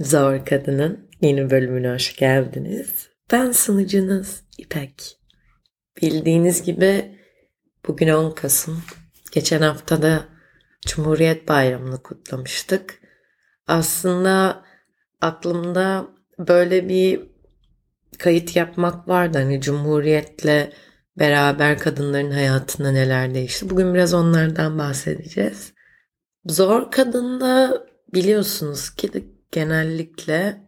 Zor Kadın'ın yeni bölümüne hoş geldiniz. Ben sunucunuz İpek. Bildiğiniz gibi bugün 10 Kasım. Geçen hafta da Cumhuriyet Bayramı'nı kutlamıştık. Aslında aklımda böyle bir kayıt yapmak vardı. Hani Cumhuriyet'le beraber kadınların hayatında neler değişti. Bugün biraz onlardan bahsedeceğiz. Zor Kadın'da biliyorsunuz ki genellikle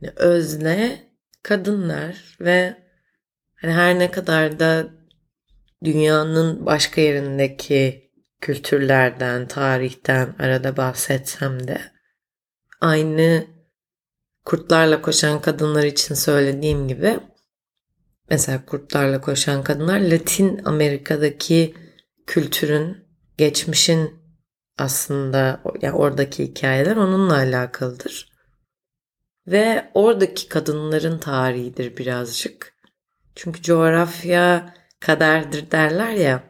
hani özne kadınlar ve hani her ne kadar da dünyanın başka yerindeki kültürlerden, tarihten arada bahsetsem de aynı kurtlarla koşan kadınlar için söylediğim gibi mesela kurtlarla koşan kadınlar Latin Amerika'daki kültürün, geçmişin aslında yani oradaki hikayeler onunla alakalıdır. Ve oradaki kadınların tarihidir birazcık. Çünkü coğrafya kaderdir derler ya.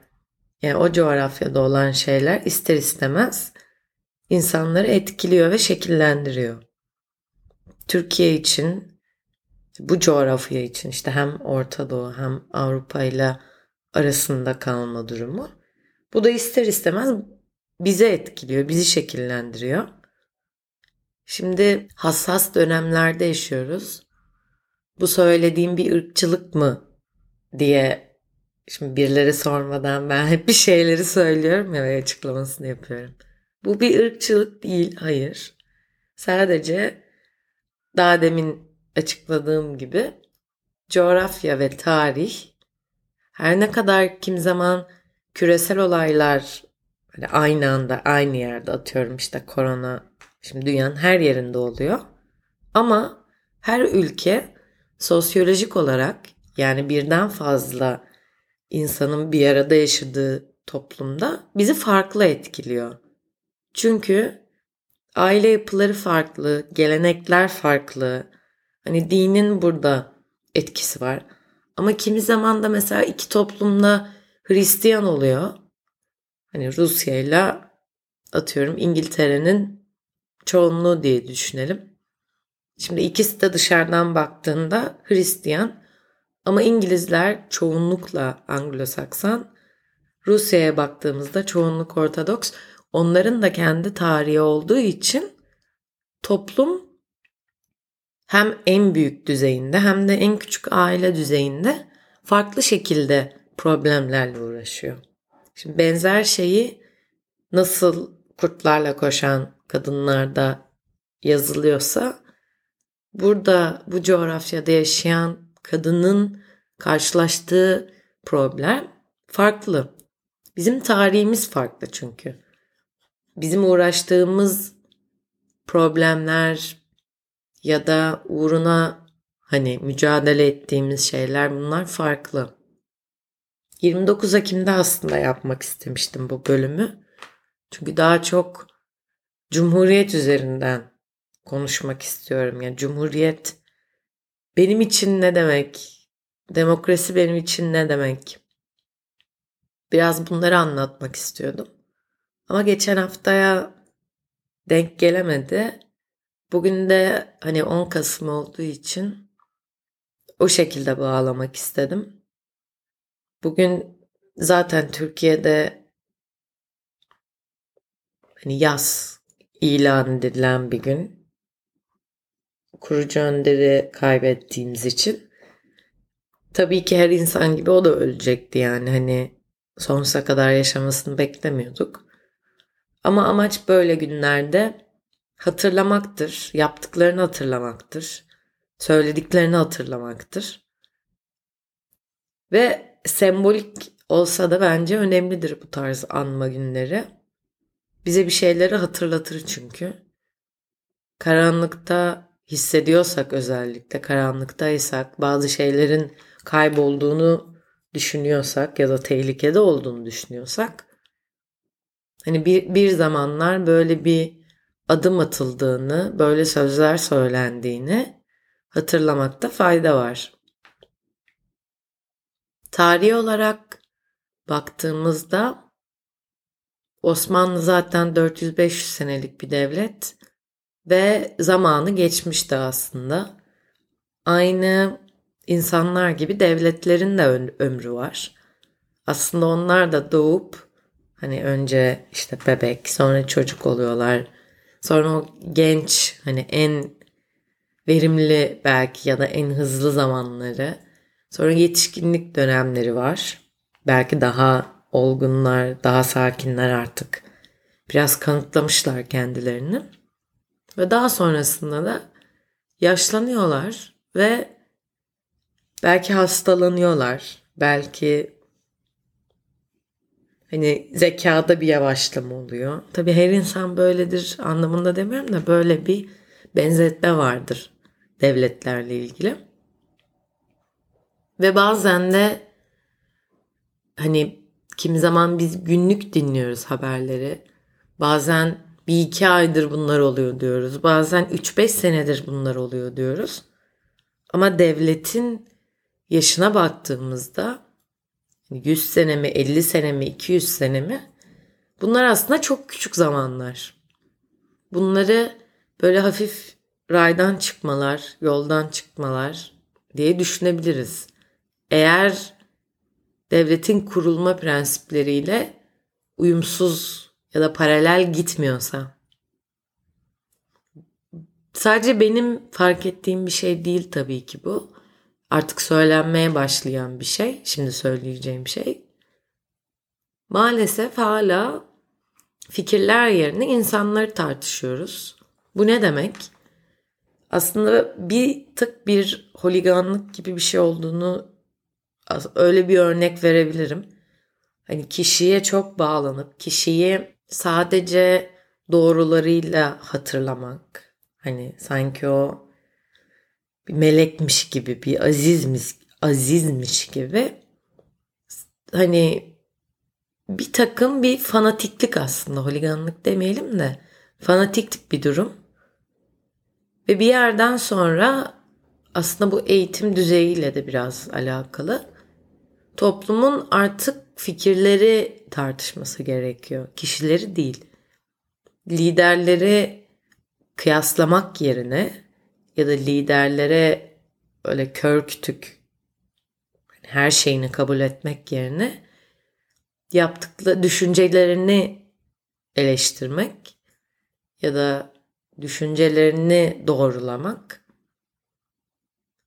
Yani o coğrafyada olan şeyler ister istemez insanları etkiliyor ve şekillendiriyor. Türkiye için bu coğrafya için işte hem Orta Doğu hem Avrupa ile arasında kalma durumu. Bu da ister istemez bize etkiliyor, bizi şekillendiriyor. Şimdi hassas dönemlerde yaşıyoruz. Bu söylediğim bir ırkçılık mı diye şimdi birileri sormadan ben hep bir şeyleri söylüyorum ya ve açıklamasını yapıyorum. Bu bir ırkçılık değil, hayır. Sadece daha demin açıkladığım gibi coğrafya ve tarih her ne kadar kim zaman küresel olaylar Böyle aynı anda aynı yerde atıyorum işte korona şimdi dünyanın her yerinde oluyor. Ama her ülke sosyolojik olarak yani birden fazla insanın bir arada yaşadığı toplumda bizi farklı etkiliyor. Çünkü aile yapıları farklı, gelenekler farklı. Hani dinin burada etkisi var. Ama kimi zaman da mesela iki toplumda Hristiyan oluyor. Hani Rusya ile atıyorum İngiltere'nin çoğunluğu diye düşünelim. Şimdi ikisi de dışarıdan baktığında Hristiyan ama İngilizler çoğunlukla Anglo-Sakson. Rusya'ya baktığımızda çoğunluk Ortodoks. Onların da kendi tarihi olduğu için toplum hem en büyük düzeyinde hem de en küçük aile düzeyinde farklı şekilde problemlerle uğraşıyor. Şimdi benzer şeyi nasıl kurtlarla koşan kadınlarda yazılıyorsa burada bu coğrafyada yaşayan kadının karşılaştığı problem farklı. Bizim tarihimiz farklı çünkü. Bizim uğraştığımız problemler ya da uğruna hani mücadele ettiğimiz şeyler bunlar farklı. 29 Ekim'de aslında yapmak istemiştim bu bölümü. Çünkü daha çok Cumhuriyet üzerinden konuşmak istiyorum. Yani Cumhuriyet benim için ne demek? Demokrasi benim için ne demek? Biraz bunları anlatmak istiyordum. Ama geçen haftaya denk gelemedi. Bugün de hani 10 Kasım olduğu için o şekilde bağlamak istedim. Bugün zaten Türkiye'de hani yaz ilan edilen bir gün. Kurucu önderi kaybettiğimiz için tabii ki her insan gibi o da ölecekti yani hani sonsuza kadar yaşamasını beklemiyorduk. Ama amaç böyle günlerde hatırlamaktır, yaptıklarını hatırlamaktır, söylediklerini hatırlamaktır. Ve sembolik olsa da bence önemlidir bu tarz anma günleri. Bize bir şeyleri hatırlatır çünkü. Karanlıkta hissediyorsak özellikle karanlıktaysak bazı şeylerin kaybolduğunu düşünüyorsak ya da tehlikede olduğunu düşünüyorsak hani bir, bir zamanlar böyle bir adım atıldığını, böyle sözler söylendiğini hatırlamakta fayda var. Tarihi olarak baktığımızda Osmanlı zaten 400-500 senelik bir devlet ve zamanı geçmişti aslında. Aynı insanlar gibi devletlerin de ömrü var. Aslında onlar da doğup hani önce işte bebek sonra çocuk oluyorlar. Sonra o genç hani en verimli belki ya da en hızlı zamanları. Sonra yetişkinlik dönemleri var. Belki daha olgunlar, daha sakinler artık. Biraz kanıtlamışlar kendilerini. Ve daha sonrasında da yaşlanıyorlar ve belki hastalanıyorlar. Belki hani zekada bir yavaşlama oluyor. Tabii her insan böyledir anlamında demiyorum da böyle bir benzetme vardır devletlerle ilgili. Ve bazen de hani kim zaman biz günlük dinliyoruz haberleri. Bazen bir iki aydır bunlar oluyor diyoruz. Bazen 3-5 senedir bunlar oluyor diyoruz. Ama devletin yaşına baktığımızda 100 sene mi, 50 sene mi, 200 sene mi? Bunlar aslında çok küçük zamanlar. Bunları böyle hafif raydan çıkmalar, yoldan çıkmalar diye düşünebiliriz. Eğer devletin kurulma prensipleriyle uyumsuz ya da paralel gitmiyorsa. Sadece benim fark ettiğim bir şey değil tabii ki bu. Artık söylenmeye başlayan bir şey. Şimdi söyleyeceğim şey. Maalesef hala fikirler yerine insanları tartışıyoruz. Bu ne demek? Aslında bir tık bir holiganlık gibi bir şey olduğunu öyle bir örnek verebilirim. Hani kişiye çok bağlanıp kişiyi sadece doğrularıyla hatırlamak. Hani sanki o bir melekmiş gibi, bir azizmiş, azizmiş gibi. Hani bir takım bir fanatiklik aslında holiganlık demeyelim de fanatiklik bir durum. Ve bir yerden sonra aslında bu eğitim düzeyiyle de biraz alakalı. Toplumun artık fikirleri tartışması gerekiyor. Kişileri değil. Liderleri kıyaslamak yerine ya da liderlere öyle kör kütük her şeyini kabul etmek yerine yaptıkları düşüncelerini eleştirmek ya da düşüncelerini doğrulamak,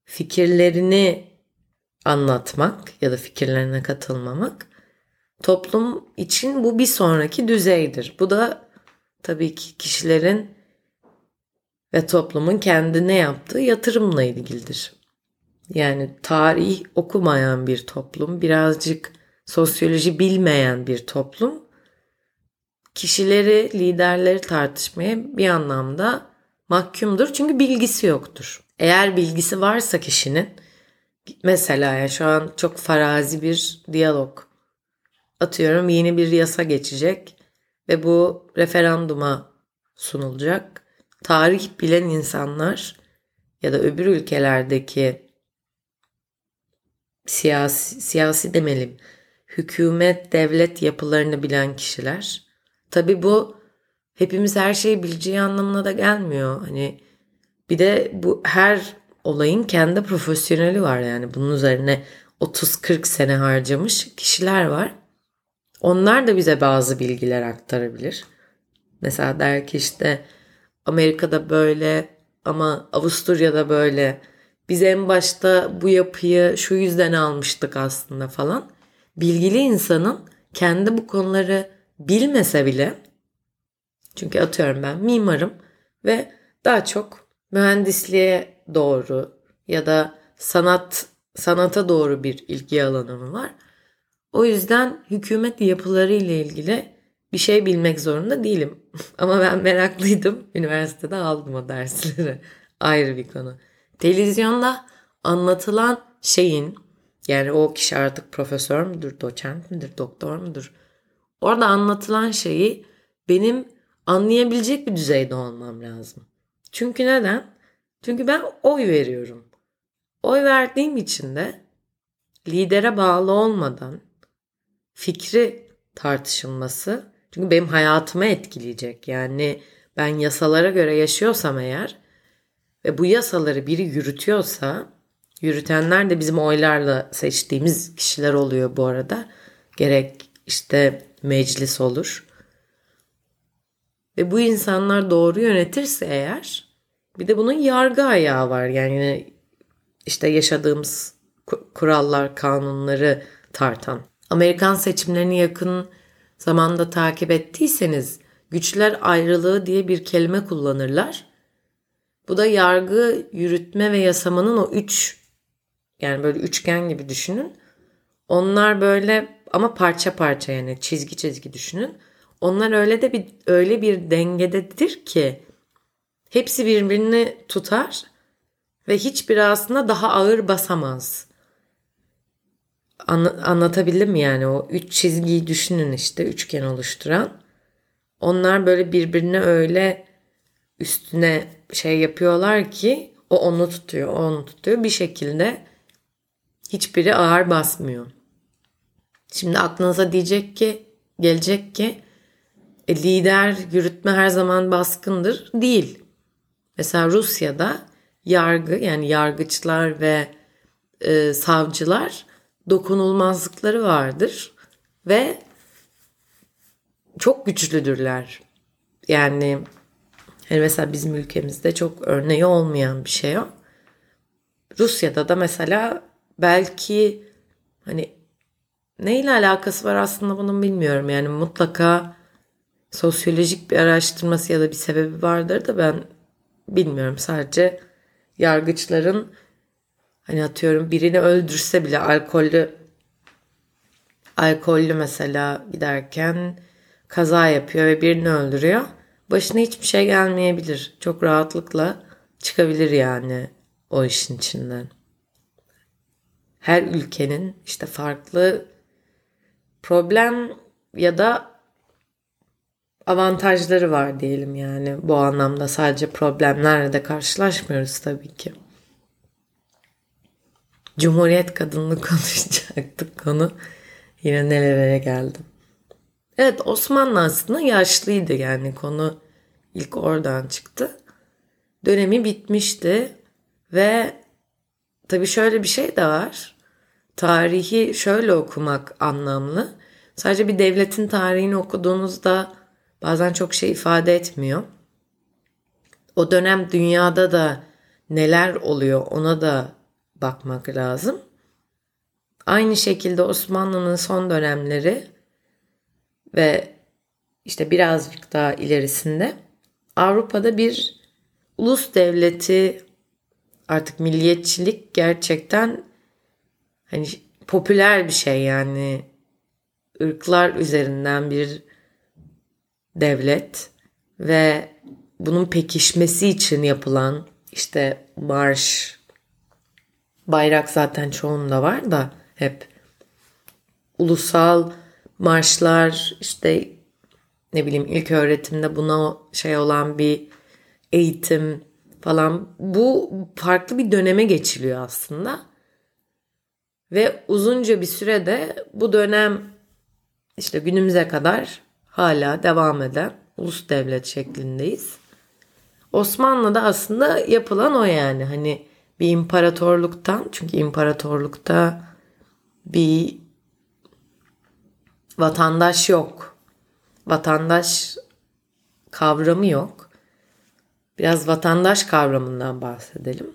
fikirlerini anlatmak ya da fikirlerine katılmamak toplum için bu bir sonraki düzeydir. Bu da tabii ki kişilerin ve toplumun kendine yaptığı yatırımla ilgilidir. Yani tarih okumayan bir toplum, birazcık sosyoloji bilmeyen bir toplum kişileri, liderleri tartışmaya bir anlamda mahkumdur. Çünkü bilgisi yoktur. Eğer bilgisi varsa kişinin mesela ya şu an çok farazi bir diyalog atıyorum yeni bir yasa geçecek ve bu referanduma sunulacak tarih bilen insanlar ya da öbür ülkelerdeki siyasi, siyasi demelim hükümet devlet yapılarını bilen kişiler. Tabi bu hepimiz her şeyi bileceği anlamına da gelmiyor. Hani bir de bu her olayın kendi profesyoneli var yani bunun üzerine 30-40 sene harcamış kişiler var. Onlar da bize bazı bilgiler aktarabilir. Mesela der ki işte Amerika'da böyle ama Avusturya'da böyle. Biz en başta bu yapıyı şu yüzden almıştık aslında falan. Bilgili insanın kendi bu konuları bilmese bile çünkü atıyorum ben mimarım ve daha çok mühendisliğe doğru ya da sanat sanata doğru bir ilgi alanım var. O yüzden hükümet yapıları ile ilgili bir şey bilmek zorunda değilim. Ama ben meraklıydım. Üniversitede aldım o dersleri. Ayrı bir konu. Televizyonda anlatılan şeyin yani o kişi artık profesör müdür, doçent midir, doktor mudur? Orada anlatılan şeyi benim anlayabilecek bir düzeyde olmam lazım. Çünkü neden? Çünkü ben oy veriyorum. Oy verdiğim için de lidere bağlı olmadan fikri tartışılması çünkü benim hayatımı etkileyecek. Yani ben yasalara göre yaşıyorsam eğer ve bu yasaları biri yürütüyorsa yürütenler de bizim oylarla seçtiğimiz kişiler oluyor bu arada. Gerek işte meclis olur. Ve bu insanlar doğru yönetirse eğer bir de bunun yargı ayağı var. Yani işte yaşadığımız kurallar, kanunları tartan. Amerikan seçimlerini yakın zamanda takip ettiyseniz güçler ayrılığı diye bir kelime kullanırlar. Bu da yargı, yürütme ve yasamanın o üç yani böyle üçgen gibi düşünün. Onlar böyle ama parça parça yani çizgi çizgi düşünün. Onlar öyle de bir öyle bir dengededir ki hepsi birbirini tutar ve hiçbiri aslında daha ağır basamaz. An- anlatabildim mi yani o üç çizgiyi düşünün işte üçgen oluşturan. Onlar böyle birbirine öyle üstüne şey yapıyorlar ki o onu tutuyor, o onu tutuyor. Bir şekilde hiçbiri ağır basmıyor. Şimdi aklınıza diyecek ki, gelecek ki e, lider, yürütme her zaman baskındır. Değil. Mesela Rusya'da yargı yani yargıçlar ve e, savcılar dokunulmazlıkları vardır ve çok güçlüdürler. Yani hani mesela bizim ülkemizde çok örneği olmayan bir şey o. Rusya'da da mesela belki hani neyle alakası var aslında bunun bilmiyorum. Yani mutlaka sosyolojik bir araştırması ya da bir sebebi vardır da ben bilmiyorum. Sadece yargıçların hani atıyorum birini öldürse bile alkollü alkollü mesela giderken kaza yapıyor ve birini öldürüyor. Başına hiçbir şey gelmeyebilir. Çok rahatlıkla çıkabilir yani o işin içinden. Her ülkenin işte farklı problem ya da avantajları var diyelim yani. Bu anlamda sadece problemlerle de karşılaşmıyoruz tabii ki. Cumhuriyet kadınlığı konuşacaktık konu. Yine nelere geldim. Evet Osmanlı aslında yaşlıydı yani konu ilk oradan çıktı. Dönemi bitmişti ve tabii şöyle bir şey de var. Tarihi şöyle okumak anlamlı. Sadece bir devletin tarihini okuduğunuzda bazen çok şey ifade etmiyor. O dönem dünyada da neler oluyor ona da bakmak lazım. Aynı şekilde Osmanlı'nın son dönemleri ve işte birazcık daha ilerisinde Avrupa'da bir ulus devleti artık milliyetçilik gerçekten hani popüler bir şey yani ırklar üzerinden bir devlet ve bunun pekişmesi için yapılan işte marş bayrak zaten çoğunda var da hep ulusal marşlar işte ne bileyim ilk öğretimde buna şey olan bir eğitim falan bu farklı bir döneme geçiliyor aslında. Ve uzunca bir sürede bu dönem işte günümüze kadar hala devam eden ulus devlet şeklindeyiz. Osmanlı'da aslında yapılan o yani hani bir imparatorluktan çünkü imparatorlukta bir vatandaş yok. Vatandaş kavramı yok. Biraz vatandaş kavramından bahsedelim.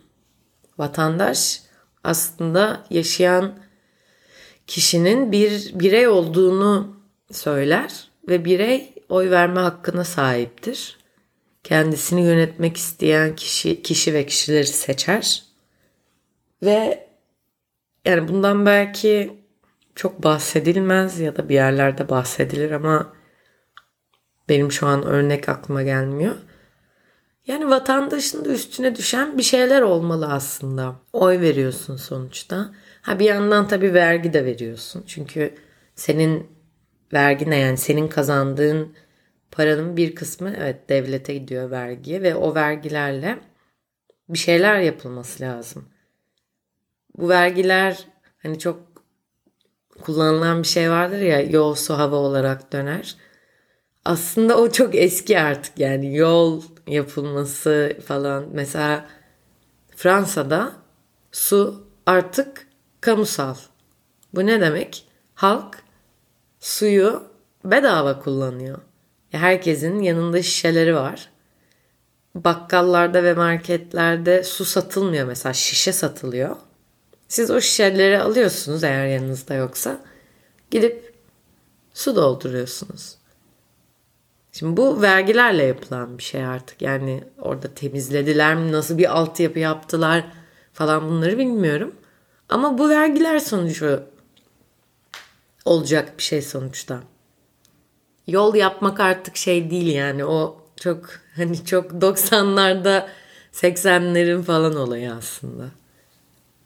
Vatandaş aslında yaşayan kişinin bir birey olduğunu söyler ve birey oy verme hakkına sahiptir. Kendisini yönetmek isteyen kişi kişi ve kişileri seçer. Ve yani bundan belki çok bahsedilmez ya da bir yerlerde bahsedilir ama benim şu an örnek aklıma gelmiyor. Yani vatandaşın da üstüne düşen bir şeyler olmalı aslında. Oy veriyorsun sonuçta. Ha bir yandan tabii vergi de veriyorsun. Çünkü senin vergi ne yani senin kazandığın paranın bir kısmı evet devlete gidiyor vergiye ve o vergilerle bir şeyler yapılması lazım. Bu vergiler hani çok kullanılan bir şey vardır ya yol su hava olarak döner. aslında o çok eski artık yani yol yapılması falan. Mesela Fransa'da su artık kamusal. Bu ne demek? Halk suyu bedava kullanıyor. Herkesin yanında şişeleri var. Bakkallarda ve marketlerde su satılmıyor mesela şişe satılıyor. Siz o şişeleri alıyorsunuz eğer yanınızda yoksa. Gidip su dolduruyorsunuz. Şimdi bu vergilerle yapılan bir şey artık. Yani orada temizlediler mi, nasıl bir altyapı yaptılar falan bunları bilmiyorum. Ama bu vergiler sonucu olacak bir şey sonuçta. Yol yapmak artık şey değil yani o çok hani çok 90'larda 80'lerin falan olayı aslında.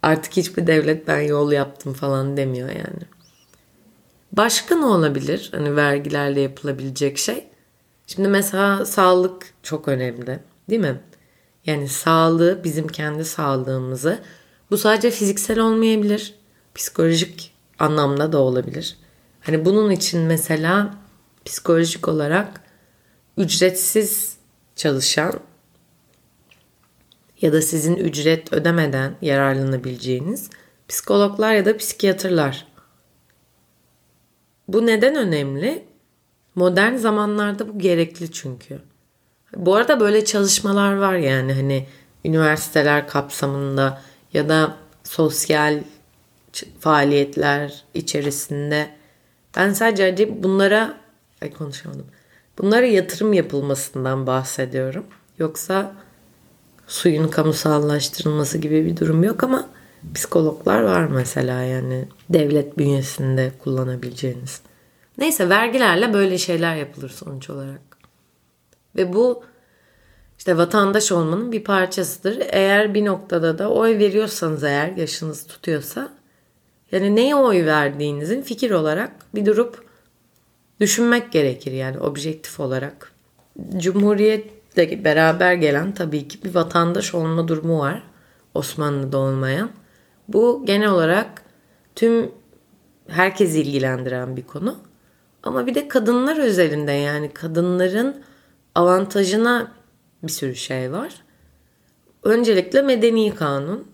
Artık hiçbir devlet ben yol yaptım falan demiyor yani. Başka ne olabilir? Hani vergilerle yapılabilecek şey. Şimdi mesela sağlık çok önemli değil mi? Yani sağlığı bizim kendi sağlığımızı bu sadece fiziksel olmayabilir. Psikolojik anlamda da olabilir. Hani bunun için mesela psikolojik olarak ücretsiz çalışan ya da sizin ücret ödemeden yararlanabileceğiniz psikologlar ya da psikiyatrlar. Bu neden önemli? Modern zamanlarda bu gerekli çünkü. Bu arada böyle çalışmalar var yani hani üniversiteler kapsamında ya da sosyal faaliyetler içerisinde. Ben sadece bunlara ay konuşamadım. Bunlara yatırım yapılmasından bahsediyorum. Yoksa suyun kamusallaştırılması gibi bir durum yok ama psikologlar var mesela yani devlet bünyesinde kullanabileceğiniz. Neyse vergilerle böyle şeyler yapılır sonuç olarak. Ve bu işte vatandaş olmanın bir parçasıdır. Eğer bir noktada da oy veriyorsanız eğer yaşınız tutuyorsa yani neye oy verdiğinizin fikir olarak bir durup düşünmek gerekir yani objektif olarak. Cumhuriyetle beraber gelen tabii ki bir vatandaş olma durumu var. Osmanlı'da olmayan. Bu genel olarak tüm herkesi ilgilendiren bir konu. Ama bir de kadınlar özelinde yani kadınların avantajına bir sürü şey var. Öncelikle medeni kanun.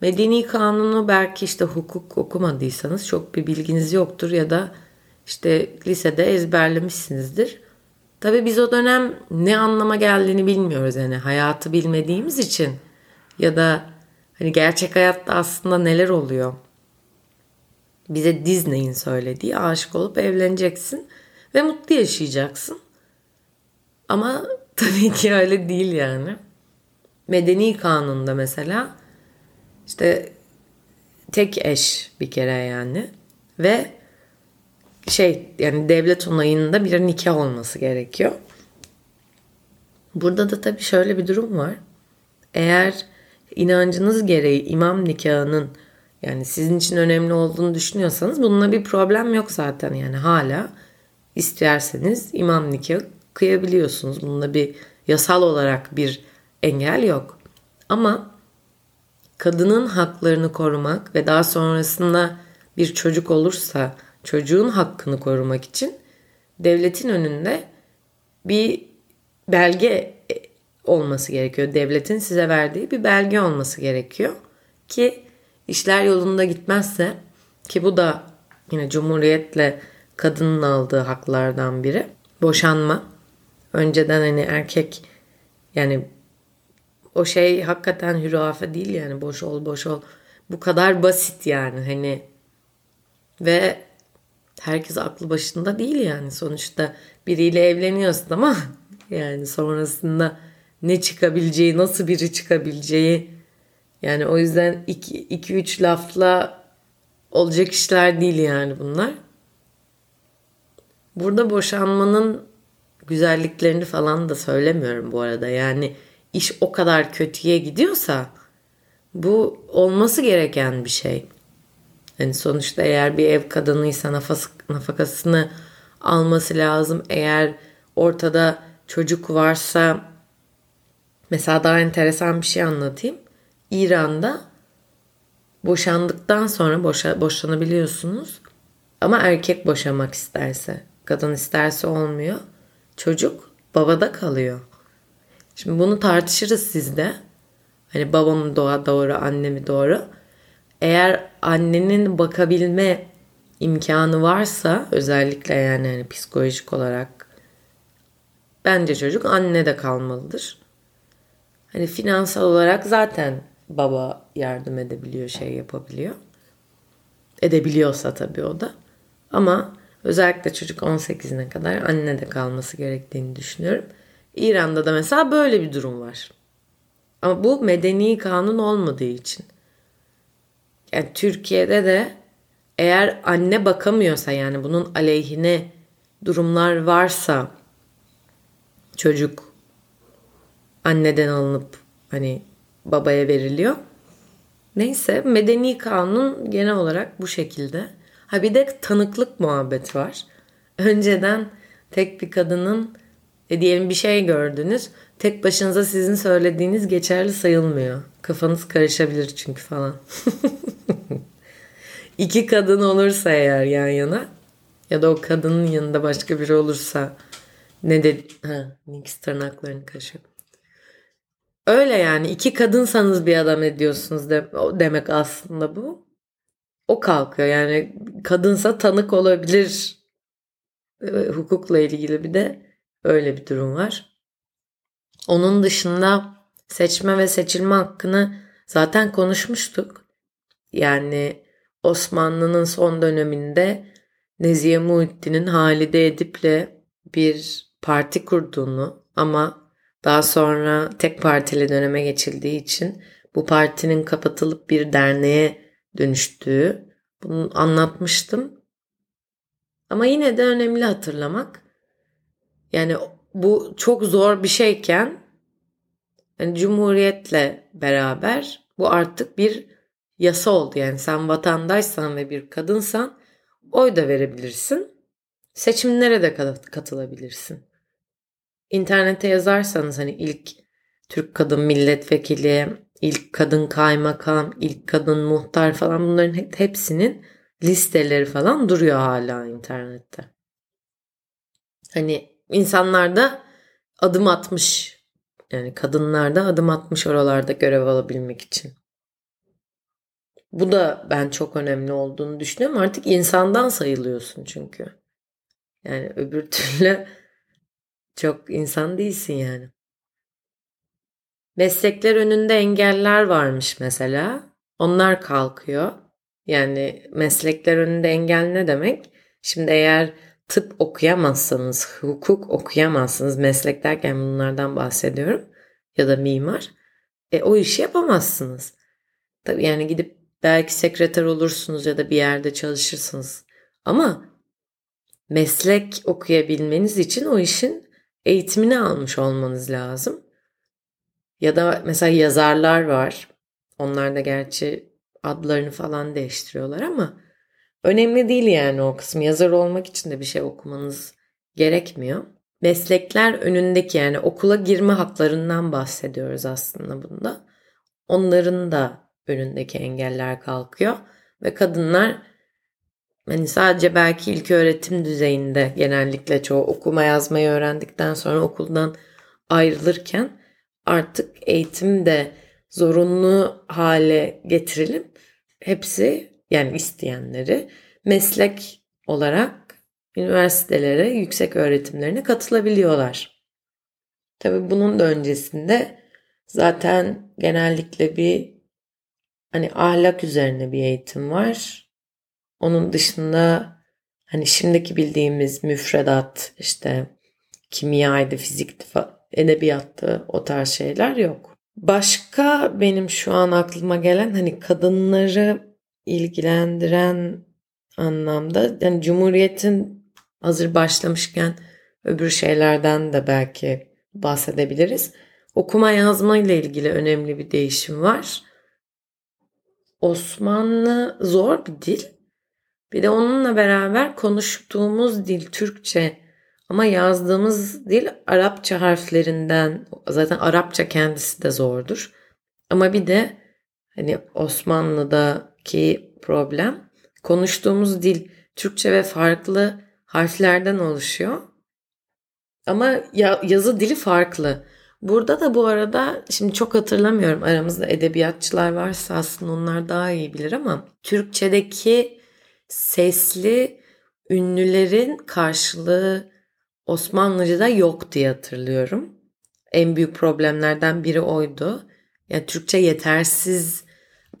Medeni kanunu belki işte hukuk okumadıysanız çok bir bilginiz yoktur ya da işte lisede ezberlemişsinizdir. Tabii biz o dönem ne anlama geldiğini bilmiyoruz yani hayatı bilmediğimiz için ya da hani gerçek hayatta aslında neler oluyor. Bize Disney'in söylediği aşık olup evleneceksin ve mutlu yaşayacaksın. Ama tabii ki öyle değil yani. Medeni kanunda mesela işte tek eş bir kere yani ve şey yani devlet onayında bir nikah olması gerekiyor. Burada da tabii şöyle bir durum var. Eğer inancınız gereği imam nikahının yani sizin için önemli olduğunu düşünüyorsanız bununla bir problem yok zaten yani hala isterseniz imam nikahı kıyabiliyorsunuz. Bununla bir yasal olarak bir engel yok. Ama kadının haklarını korumak ve daha sonrasında bir çocuk olursa çocuğun hakkını korumak için devletin önünde bir belge olması gerekiyor. Devletin size verdiği bir belge olması gerekiyor ki işler yolunda gitmezse ki bu da yine cumhuriyetle kadının aldığı haklardan biri boşanma. Önceden hani erkek yani o şey hakikaten hürafe değil yani boş ol boş ol. Bu kadar basit yani hani ve herkes aklı başında değil yani sonuçta biriyle evleniyorsun ama yani sonrasında ne çıkabileceği, nasıl biri çıkabileceği yani o yüzden 2-3 lafla olacak işler değil yani bunlar. Burada boşanmanın güzelliklerini falan da söylemiyorum bu arada. Yani iş o kadar kötüye gidiyorsa bu olması gereken bir şey. Yani sonuçta eğer bir ev kadınıysa nafas, nafakasını alması lazım. Eğer ortada çocuk varsa mesela daha enteresan bir şey anlatayım. İran'da boşandıktan sonra boşa, boşanabiliyorsunuz. Ama erkek boşamak isterse, kadın isterse olmuyor. çocuk babada kalıyor. Şimdi bunu tartışırız sizde. Hani babamı doğa doğru, annemi doğru. Eğer annenin bakabilme imkanı varsa özellikle yani hani psikolojik olarak bence çocuk anne de kalmalıdır. Hani finansal olarak zaten baba yardım edebiliyor, şey yapabiliyor. Edebiliyorsa tabii o da. Ama özellikle çocuk 18'ine kadar anne de kalması gerektiğini düşünüyorum. İran'da da mesela böyle bir durum var. Ama bu medeni kanun olmadığı için. Yani Türkiye'de de eğer anne bakamıyorsa yani bunun aleyhine durumlar varsa çocuk anneden alınıp hani babaya veriliyor. Neyse medeni kanun genel olarak bu şekilde. Ha bir de tanıklık muhabbet var. Önceden tek bir kadının e diyelim bir şey gördünüz. Tek başınıza sizin söylediğiniz geçerli sayılmıyor. Kafanız karışabilir çünkü falan. İki kadın olursa eğer yan yana ya da o kadının yanında başka biri olursa ne de ha Nix tırnaklarını kaşıyor. Öyle yani iki kadınsanız bir adam ediyorsunuz de, demek aslında bu. O kalkıyor yani kadınsa tanık olabilir hukukla ilgili bir de öyle bir durum var. Onun dışında seçme ve seçilme hakkını zaten konuşmuştuk. Yani Osmanlı'nın son döneminde Nezihe Muhittin'in Halide Edip'le bir parti kurduğunu ama daha sonra tek partili döneme geçildiği için bu partinin kapatılıp bir derneğe dönüştüğü bunu anlatmıştım. Ama yine de önemli hatırlamak. Yani bu çok zor bir şeyken yani Cumhuriyetle beraber bu artık bir yasa oldu. Yani sen vatandaşsan ve bir kadınsan oy da verebilirsin. Seçimlere de katılabilirsin. İnternete yazarsanız hani ilk Türk kadın milletvekili, ilk kadın kaymakam, ilk kadın muhtar falan bunların hepsinin listeleri falan duruyor hala internette. Hani insanlar da adım atmış. Yani kadınlar da adım atmış oralarda görev alabilmek için. Bu da ben çok önemli olduğunu düşünüyorum. Artık insandan sayılıyorsun çünkü. Yani öbür türlü çok insan değilsin yani. Meslekler önünde engeller varmış mesela. Onlar kalkıyor. Yani meslekler önünde engel ne demek? Şimdi eğer tıp okuyamazsanız, hukuk okuyamazsınız, meslek derken bunlardan bahsediyorum ya da mimar. E o işi yapamazsınız. Tabii yani gidip belki sekreter olursunuz ya da bir yerde çalışırsınız. Ama meslek okuyabilmeniz için o işin eğitimini almış olmanız lazım. Ya da mesela yazarlar var. Onlar da gerçi adlarını falan değiştiriyorlar ama önemli değil yani o kısım. Yazar olmak için de bir şey okumanız gerekmiyor. Meslekler önündeki yani okula girme haklarından bahsediyoruz aslında bunda. Onların da önündeki engeller kalkıyor ve kadınlar hani sadece belki ilk öğretim düzeyinde genellikle çoğu okuma yazmayı öğrendikten sonra okuldan ayrılırken artık eğitim de zorunlu hale getirilip hepsi yani isteyenleri meslek olarak üniversitelere, yüksek öğretimlerine katılabiliyorlar. Tabii bunun da öncesinde zaten genellikle bir hani ahlak üzerine bir eğitim var. Onun dışında hani şimdiki bildiğimiz müfredat işte kimyaydı, fizikti, edebiyattı o tarz şeyler yok. Başka benim şu an aklıma gelen hani kadınları ilgilendiren anlamda yani Cumhuriyet'in hazır başlamışken öbür şeylerden de belki bahsedebiliriz. Okuma yazma ile ilgili önemli bir değişim var. Osmanlı zor bir dil. Bir de onunla beraber konuştuğumuz dil Türkçe ama yazdığımız dil Arapça harflerinden zaten Arapça kendisi de zordur. Ama bir de hani Osmanlı'daki problem konuştuğumuz dil Türkçe ve farklı harflerden oluşuyor. Ama ya, yazı dili farklı. Burada da bu arada şimdi çok hatırlamıyorum aramızda edebiyatçılar varsa aslında onlar daha iyi bilir ama Türkçedeki sesli ünlülerin karşılığı Osmanlıca'da yok diye hatırlıyorum. En büyük problemlerden biri oydu. Yani Türkçe yetersiz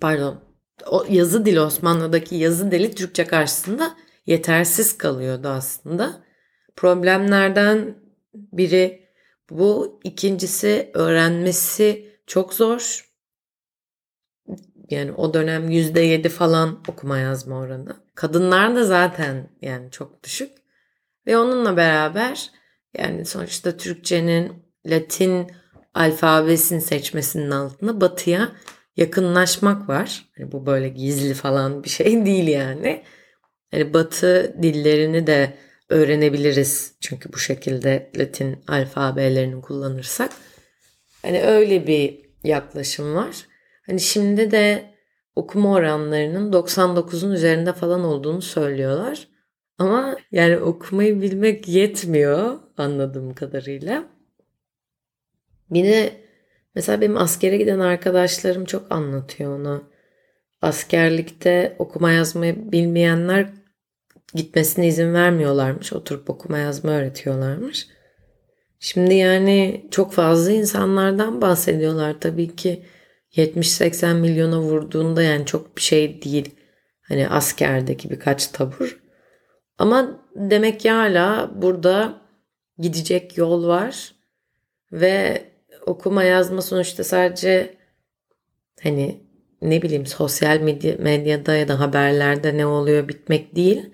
pardon o yazı dili Osmanlı'daki yazı dili Türkçe karşısında yetersiz kalıyordu aslında. Problemlerden biri bu. ikincisi öğrenmesi çok zor. Yani o dönem yüzde yedi falan okuma yazma oranı. Kadınlar da zaten yani çok düşük. Ve onunla beraber yani sonuçta Türkçenin Latin alfabesini seçmesinin altında batıya yakınlaşmak var. Yani bu böyle gizli falan bir şey değil yani. Yani batı dillerini de öğrenebiliriz. Çünkü bu şekilde Latin alfabelerini kullanırsak. Hani öyle bir yaklaşım var. Hani şimdi de okuma oranlarının 99'un üzerinde falan olduğunu söylüyorlar. Ama yani okumayı bilmek yetmiyor anladığım kadarıyla. Bir de mesela benim askere giden arkadaşlarım çok anlatıyor onu. Askerlikte okuma yazmayı bilmeyenler gitmesine izin vermiyorlarmış. Oturup okuma yazma öğretiyorlarmış. Şimdi yani çok fazla insanlardan bahsediyorlar tabii ki 70-80 milyona vurduğunda yani çok bir şey değil. Hani askerdeki birkaç tabur. Ama demek ki hala burada gidecek yol var ve okuma yazma sonuçta sadece hani ne bileyim sosyal medya, medyada ya da haberlerde ne oluyor bitmek değil.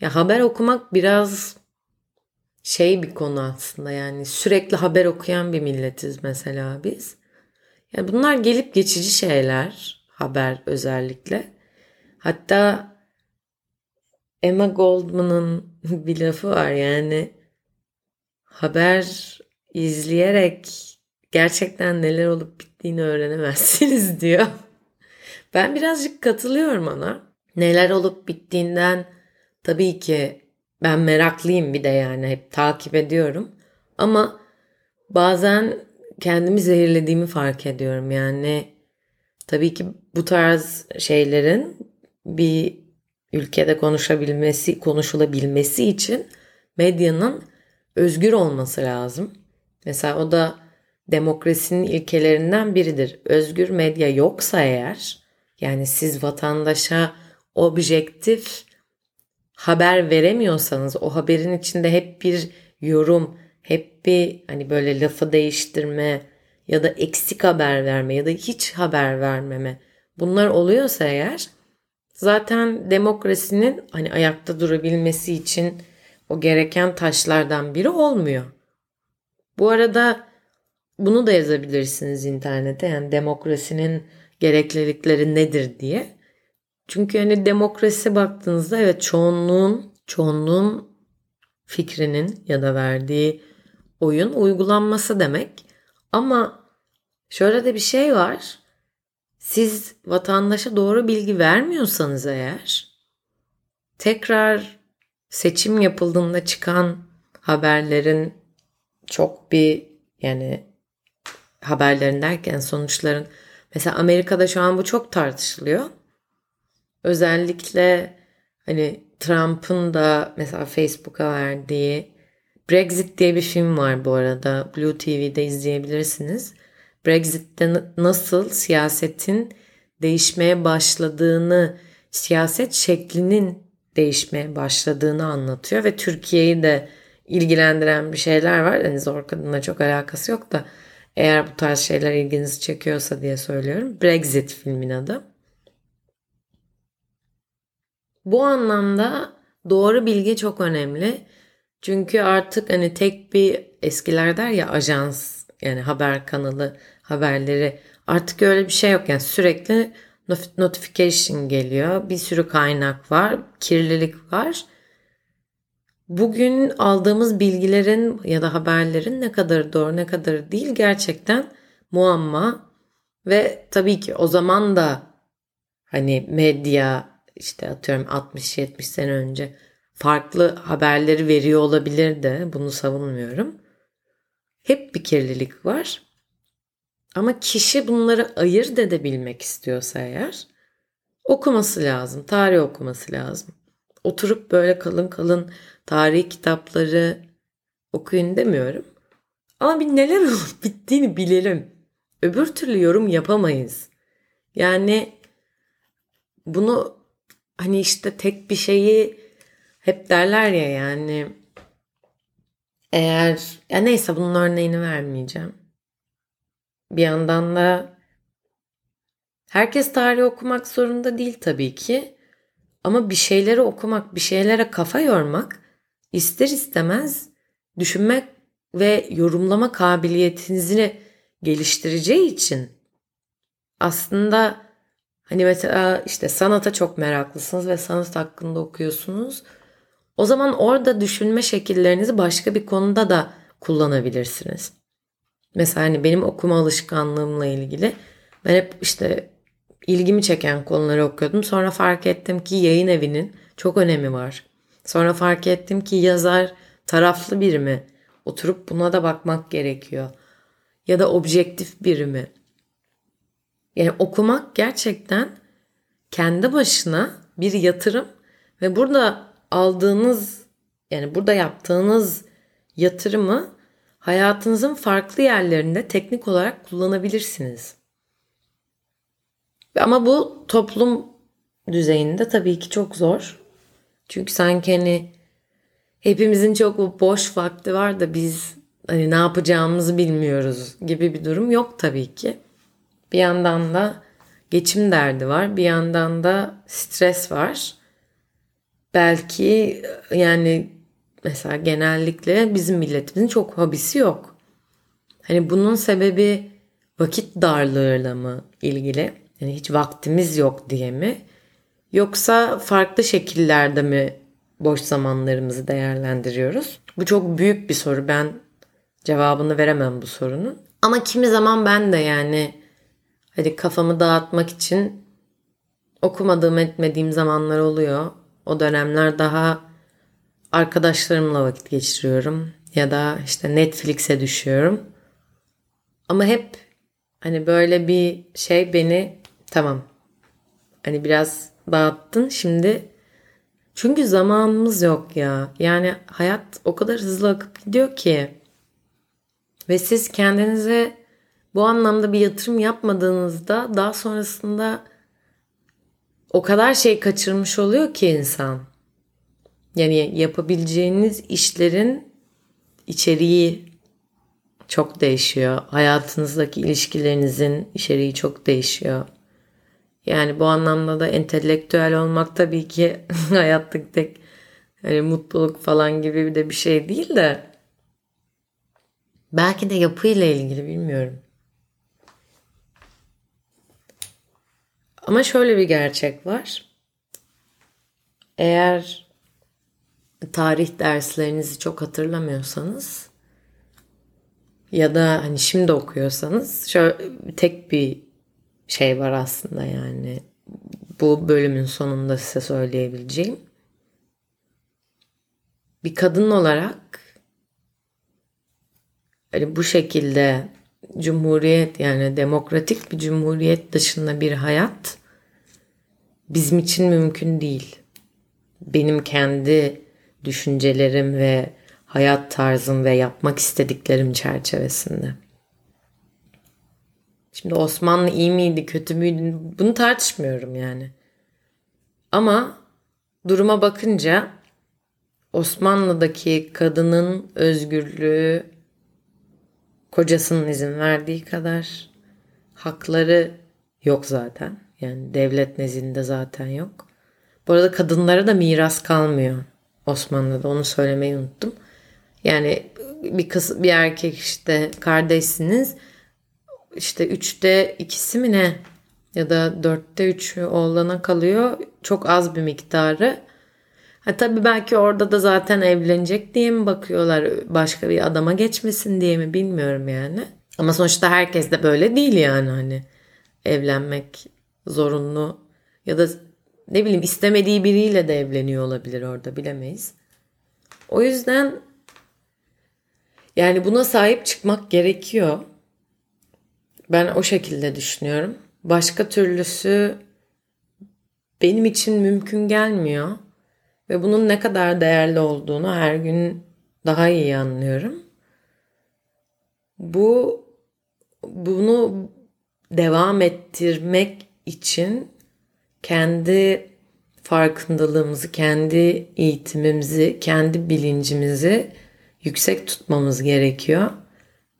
Ya haber okumak biraz şey bir konu aslında yani sürekli haber okuyan bir milletiz mesela biz. Yani bunlar gelip geçici şeyler haber özellikle. Hatta Emma Goldman'ın bir lafı var yani haber izleyerek gerçekten neler olup bittiğini öğrenemezsiniz diyor. Ben birazcık katılıyorum ona. Neler olup bittiğinden tabii ki ben meraklıyım bir de yani hep takip ediyorum. Ama bazen kendimi zehirlediğimi fark ediyorum. Yani tabii ki bu tarz şeylerin bir ülkede konuşabilmesi, konuşulabilmesi için medyanın özgür olması lazım. Mesela o da demokrasinin ilkelerinden biridir. Özgür medya yoksa eğer yani siz vatandaşa objektif haber veremiyorsanız o haberin içinde hep bir yorum, hep bir hani böyle lafı değiştirme ya da eksik haber verme ya da hiç haber vermeme bunlar oluyorsa eğer zaten demokrasinin hani ayakta durabilmesi için o gereken taşlardan biri olmuyor. Bu arada bunu da yazabilirsiniz internete yani demokrasinin gereklilikleri nedir diye. Çünkü hani demokrasi baktığınızda evet çoğunluğun çoğunluğun fikrinin ya da verdiği oyun uygulanması demek. Ama şöyle de bir şey var. Siz vatandaşa doğru bilgi vermiyorsanız eğer tekrar seçim yapıldığında çıkan haberlerin çok bir yani haberlerin derken sonuçların mesela Amerika'da şu an bu çok tartışılıyor. Özellikle hani Trump'ın da mesela Facebook'a verdiği Brexit diye bir film var bu arada. Blue TV'de izleyebilirsiniz. Brexit'te nasıl siyasetin değişmeye başladığını, siyaset şeklinin değişmeye başladığını anlatıyor ve Türkiye'yi de ilgilendiren bir şeyler var. Yani zor kadınla çok alakası yok da eğer bu tarz şeyler ilginizi çekiyorsa diye söylüyorum. Brexit filmin adı. Bu anlamda doğru bilgi çok önemli. Çünkü artık hani tek bir eskiler der ya ajans yani haber kanalı haberleri artık öyle bir şey yok. Yani sürekli notification geliyor. Bir sürü kaynak var. Kirlilik var. Bugün aldığımız bilgilerin ya da haberlerin ne kadar doğru ne kadar değil gerçekten muamma. Ve tabii ki o zaman da hani medya işte atıyorum 60-70 sene önce farklı haberleri veriyor olabilir de bunu savunmuyorum. Hep bir kirlilik var. Ama kişi bunları ayırt edebilmek istiyorsa eğer okuması lazım. Tarih okuması lazım. Oturup böyle kalın kalın tarih kitapları okuyun demiyorum. Ama bir neler olup bittiğini bilelim. Öbür türlü yorum yapamayız. Yani bunu hani işte tek bir şeyi hep derler ya yani eğer ya neyse bunun örneğini vermeyeceğim. Bir yandan da herkes tarih okumak zorunda değil tabii ki. Ama bir şeyleri okumak, bir şeylere kafa yormak ister istemez düşünmek ve yorumlama kabiliyetinizi geliştireceği için aslında hani mesela işte sanata çok meraklısınız ve sanat hakkında okuyorsunuz. O zaman orada düşünme şekillerinizi başka bir konuda da kullanabilirsiniz. Mesela hani benim okuma alışkanlığımla ilgili ben hep işte ilgimi çeken konuları okuyordum. Sonra fark ettim ki yayın evinin çok önemi var. Sonra fark ettim ki yazar taraflı biri mi? Oturup buna da bakmak gerekiyor. Ya da objektif biri mi? Yani okumak gerçekten kendi başına bir yatırım ve burada aldığınız yani burada yaptığınız yatırımı hayatınızın farklı yerlerinde teknik olarak kullanabilirsiniz. Ama bu toplum düzeyinde tabii ki çok zor. Çünkü sanki hani hepimizin çok boş vakti var da biz hani ne yapacağımızı bilmiyoruz gibi bir durum yok tabii ki. Bir yandan da geçim derdi var, bir yandan da stres var. Belki yani mesela genellikle bizim milletimizin çok hobisi yok. Hani bunun sebebi vakit darlığıyla mı ilgili? Yani hiç vaktimiz yok diye mi? Yoksa farklı şekillerde mi boş zamanlarımızı değerlendiriyoruz? Bu çok büyük bir soru. Ben cevabını veremem bu sorunun. Ama kimi zaman ben de yani hadi kafamı dağıtmak için okumadığım etmediğim zamanlar oluyor. O dönemler daha arkadaşlarımla vakit geçiriyorum ya da işte Netflix'e düşüyorum. Ama hep hani böyle bir şey beni tamam hani biraz dağıttın şimdi çünkü zamanımız yok ya. Yani hayat o kadar hızlı akıp gidiyor ki ve siz kendinize bu anlamda bir yatırım yapmadığınızda daha sonrasında o kadar şey kaçırmış oluyor ki insan. Yani yapabileceğiniz işlerin içeriği çok değişiyor. Hayatınızdaki ilişkilerinizin içeriği çok değişiyor. Yani bu anlamda da entelektüel olmak tabii ki hayattaki tek hani mutluluk falan gibi de bir şey değil de belki de yapıyla ilgili bilmiyorum. Ama şöyle bir gerçek var. Eğer tarih derslerinizi çok hatırlamıyorsanız ya da hani şimdi okuyorsanız şöyle tek bir şey var aslında yani bu bölümün sonunda size söyleyebileceğim. Bir kadın olarak hani bu şekilde cumhuriyet yani demokratik bir cumhuriyet dışında bir hayat bizim için mümkün değil. Benim kendi düşüncelerim ve hayat tarzım ve yapmak istediklerim çerçevesinde. Şimdi Osmanlı iyi miydi, kötü müydü bunu tartışmıyorum yani. Ama duruma bakınca Osmanlı'daki kadının özgürlüğü kocasının izin verdiği kadar hakları yok zaten. Yani devlet nezdinde zaten yok. Bu arada kadınlara da miras kalmıyor Osmanlı'da onu söylemeyi unuttum. Yani bir kız bir erkek işte kardeşsiniz işte üçte ikisi mi ne ya da dörtte üçü oğlana kalıyor. Çok az bir miktarı. Ha tabii belki orada da zaten evlenecek diye mi bakıyorlar başka bir adama geçmesin diye mi bilmiyorum yani. Ama sonuçta herkes de böyle değil yani hani evlenmek zorunlu ya da ne bileyim istemediği biriyle de evleniyor olabilir orada bilemeyiz. O yüzden yani buna sahip çıkmak gerekiyor. Ben o şekilde düşünüyorum. Başka türlüsü benim için mümkün gelmiyor. Ve bunun ne kadar değerli olduğunu her gün daha iyi anlıyorum. Bu bunu devam ettirmek için kendi farkındalığımızı, kendi eğitimimizi, kendi bilincimizi yüksek tutmamız gerekiyor.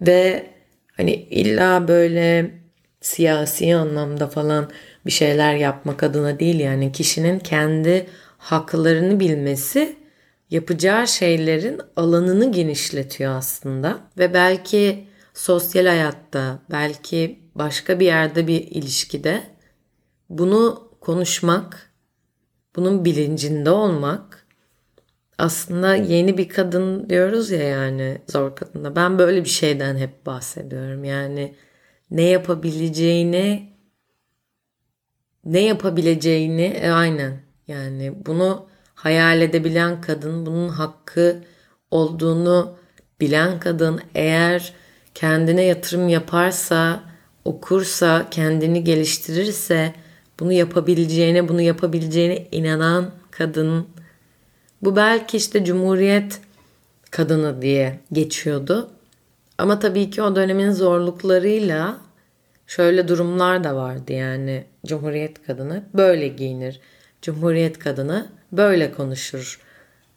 Ve hani illa böyle siyasi anlamda falan bir şeyler yapmak adına değil yani. Kişinin kendi haklarını bilmesi yapacağı şeylerin alanını genişletiyor aslında. Ve belki sosyal hayatta, belki başka bir yerde bir ilişkide bunu konuşmak, bunun bilincinde olmak aslında yeni bir kadın diyoruz ya yani zor kadında. Ben böyle bir şeyden hep bahsediyorum. Yani ne yapabileceğini ne yapabileceğini e, aynen yani bunu hayal edebilen kadın, bunun hakkı olduğunu bilen kadın eğer kendine yatırım yaparsa, okursa, kendini geliştirirse bunu yapabileceğine, bunu yapabileceğine inanan kadın. Bu belki işte Cumhuriyet kadını diye geçiyordu. Ama tabii ki o dönemin zorluklarıyla şöyle durumlar da vardı yani Cumhuriyet kadını böyle giyinir. Cumhuriyet kadını böyle konuşur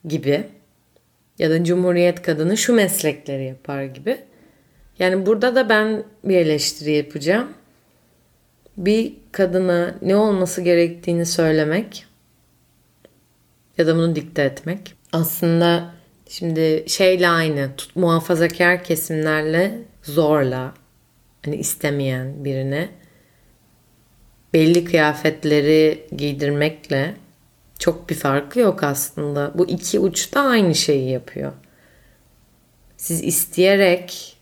gibi ya da Cumhuriyet kadını şu meslekleri yapar gibi. Yani burada da ben bir eleştiri yapacağım. Bir kadına ne olması gerektiğini söylemek ya da bunu dikte etmek aslında şimdi şeyle aynı tut, muhafazakar kesimlerle zorla hani istemeyen birine belli kıyafetleri giydirmekle çok bir farkı yok aslında. Bu iki uçta aynı şeyi yapıyor. Siz isteyerek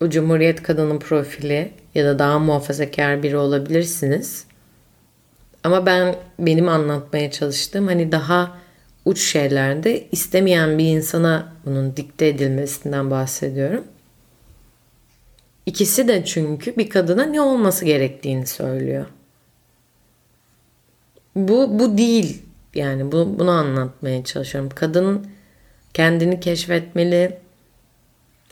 o Cumhuriyet kadının profili ya da daha muhafazakar biri olabilirsiniz. Ama ben benim anlatmaya çalıştığım hani daha uç şeylerde istemeyen bir insana bunun dikte edilmesinden bahsediyorum. İkisi de çünkü bir kadına ne olması gerektiğini söylüyor. Bu bu değil yani bu, bunu anlatmaya çalışıyorum. Kadın kendini keşfetmeli.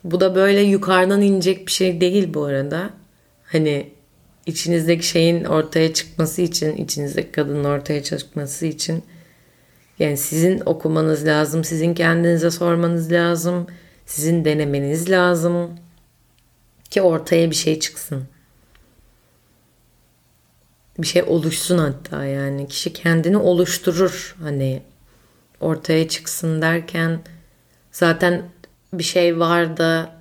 Bu da böyle yukarıdan inecek bir şey değil bu arada. Hani içinizdeki şeyin ortaya çıkması için, içinizdeki kadının ortaya çıkması için yani sizin okumanız lazım, sizin kendinize sormanız lazım, sizin denemeniz lazım ki ortaya bir şey çıksın. Bir şey oluşsun hatta yani kişi kendini oluşturur hani ortaya çıksın derken zaten bir şey var da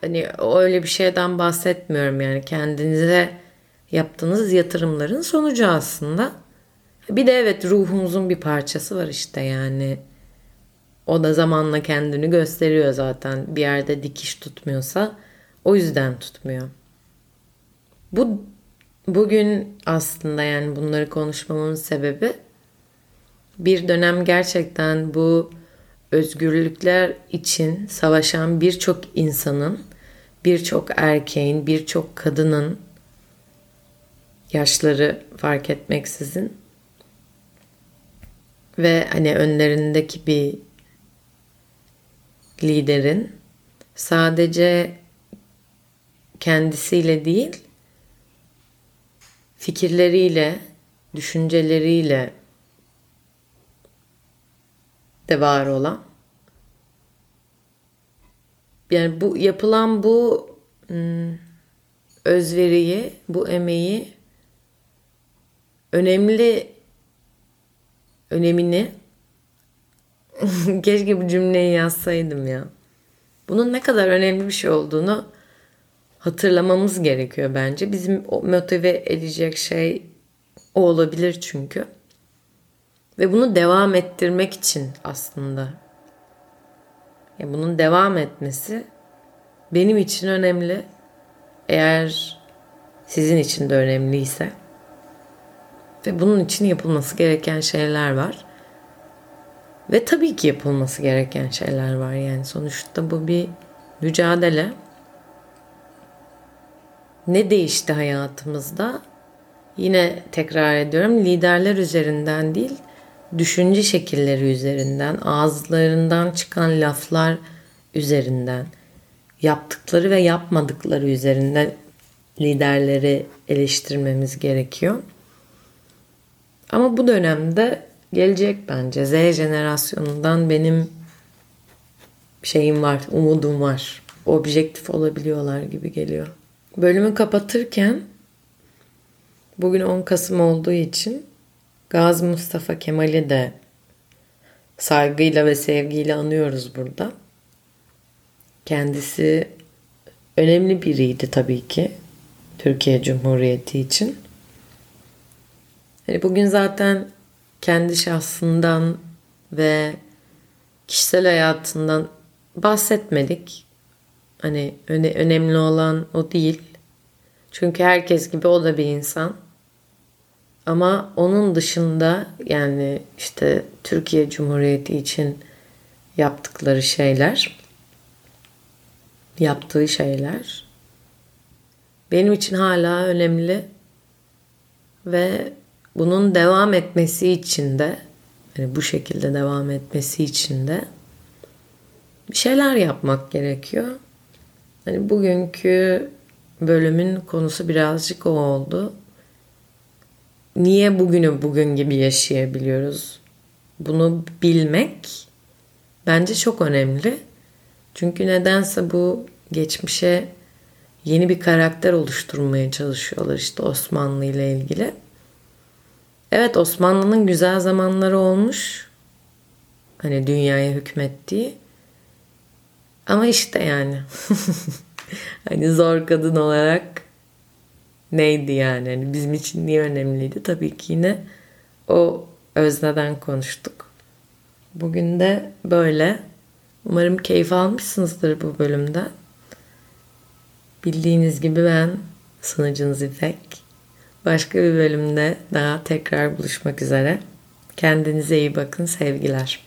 hani öyle bir şeyden bahsetmiyorum yani kendinize yaptığınız yatırımların sonucu aslında. Bir de evet ruhumuzun bir parçası var işte yani. O da zamanla kendini gösteriyor zaten. Bir yerde dikiş tutmuyorsa o yüzden tutmuyor. Bu bugün aslında yani bunları konuşmamın sebebi bir dönem gerçekten bu özgürlükler için savaşan birçok insanın, birçok erkeğin, birçok kadının yaşları fark etmeksizin ve hani önlerindeki bir liderin sadece kendisiyle değil fikirleriyle, düşünceleriyle de var olan yani bu yapılan bu hmm, özveriyi, bu emeği önemli önemini keşke bu cümleyi yazsaydım ya. Bunun ne kadar önemli bir şey olduğunu hatırlamamız gerekiyor bence. Bizim motive edecek şey o olabilir çünkü. Ve bunu devam ettirmek için aslında. Ya bunun devam etmesi benim için önemli. Eğer sizin için de önemliyse. Ve bunun için yapılması gereken şeyler var. Ve tabii ki yapılması gereken şeyler var. Yani sonuçta bu bir mücadele. Ne değişti hayatımızda? Yine tekrar ediyorum liderler üzerinden değil, düşünce şekilleri üzerinden, ağızlarından çıkan laflar üzerinden, yaptıkları ve yapmadıkları üzerinden liderleri eleştirmemiz gerekiyor. Ama bu dönemde gelecek bence. Z jenerasyonundan benim şeyim var, umudum var. Objektif olabiliyorlar gibi geliyor. Bölümü kapatırken bugün 10 Kasım olduğu için Gazi Mustafa Kemal'i de saygıyla ve sevgiyle anıyoruz burada. Kendisi önemli biriydi tabii ki Türkiye Cumhuriyeti için. Hani bugün zaten kendi şahsından ve kişisel hayatından bahsetmedik. Hani öne, önemli olan o değil. Çünkü herkes gibi o da bir insan. Ama onun dışında yani işte Türkiye Cumhuriyeti için yaptıkları şeyler, yaptığı şeyler benim için hala önemli ve bunun devam etmesi için de yani bu şekilde devam etmesi için de bir şeyler yapmak gerekiyor. Hani bugünkü bölümün konusu birazcık o oldu. Niye bugünü bugün gibi yaşayabiliyoruz? Bunu bilmek bence çok önemli. Çünkü nedense bu geçmişe yeni bir karakter oluşturmaya çalışıyorlar işte Osmanlı ile ilgili. Evet Osmanlı'nın güzel zamanları olmuş. Hani dünyaya hükmettiği. Ama işte yani. hani zor kadın olarak neydi yani? Hani bizim için niye önemliydi? Tabii ki yine o özneden konuştuk. Bugün de böyle. Umarım keyif almışsınızdır bu bölümden. Bildiğiniz gibi ben sunucunuz İpek. Başka bir bölümde daha tekrar buluşmak üzere. Kendinize iyi bakın sevgiler.